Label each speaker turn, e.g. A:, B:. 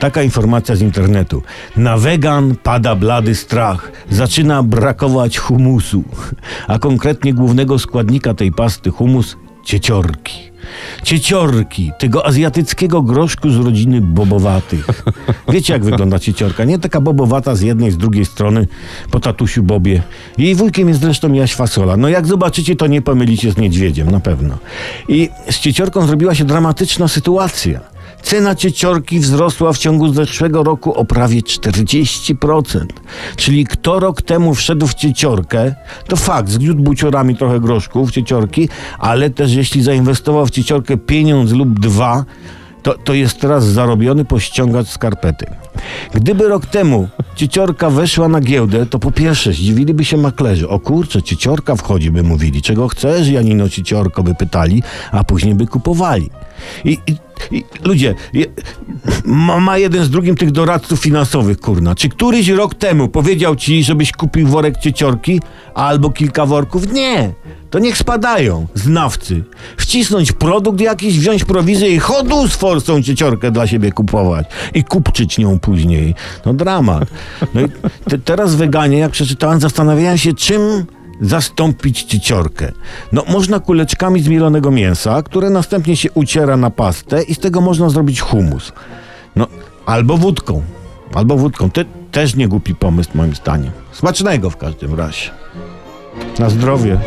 A: Taka informacja z internetu. Na wegan pada blady strach. Zaczyna brakować humusu. A konkretnie głównego składnika tej pasty humus cieciorki. Cieciorki, tego azjatyckiego groszku z rodziny bobowatych. Wiecie, jak wygląda cieciorka? Nie taka bobowata z jednej, z drugiej strony, po tatusiu Bobie. Jej wujkiem jest zresztą Jaś Fasola. No jak zobaczycie, to nie pomylicie z niedźwiedziem, na pewno. I z cieciorką zrobiła się dramatyczna sytuacja. Cena cieciorki wzrosła w ciągu zeszłego roku o prawie 40%. Czyli kto rok temu wszedł w cieciorkę, to fakt, zgniótł buciorami trochę groszków cieciorki, ale też jeśli zainwestował w cieciorkę pieniądz lub dwa, to, to jest teraz zarobiony pościągać skarpety. Gdyby rok temu cieciorka weszła na giełdę, to po pierwsze zdziwiliby się maklerzy. O kurczę, cieciorka wchodzi, by mówili. Czego chcesz, Janino cieciorko, by pytali, a później by kupowali. I, i, i ludzie, je, ma, ma jeden z drugim tych doradców finansowych, kurna. Czy któryś rok temu powiedział ci, żebyś kupił worek cieciorki albo kilka worków? Nie. To niech spadają znawcy. Wcisnąć produkt jakiś, wziąć prowizję i chodu z forsą cieciorkę dla siebie kupować. I kupczyć nią później. No dramat. No i te, teraz weganie, jak przeczytałem, zastanawiają się, czym zastąpić cieciorkę. No, można kuleczkami zmielonego mięsa, które następnie się uciera na pastę i z tego można zrobić humus. No, albo wódką. Albo wódką. Te, też nie głupi pomysł, moim zdaniem. Smacznego w każdym razie. Na zdrowie.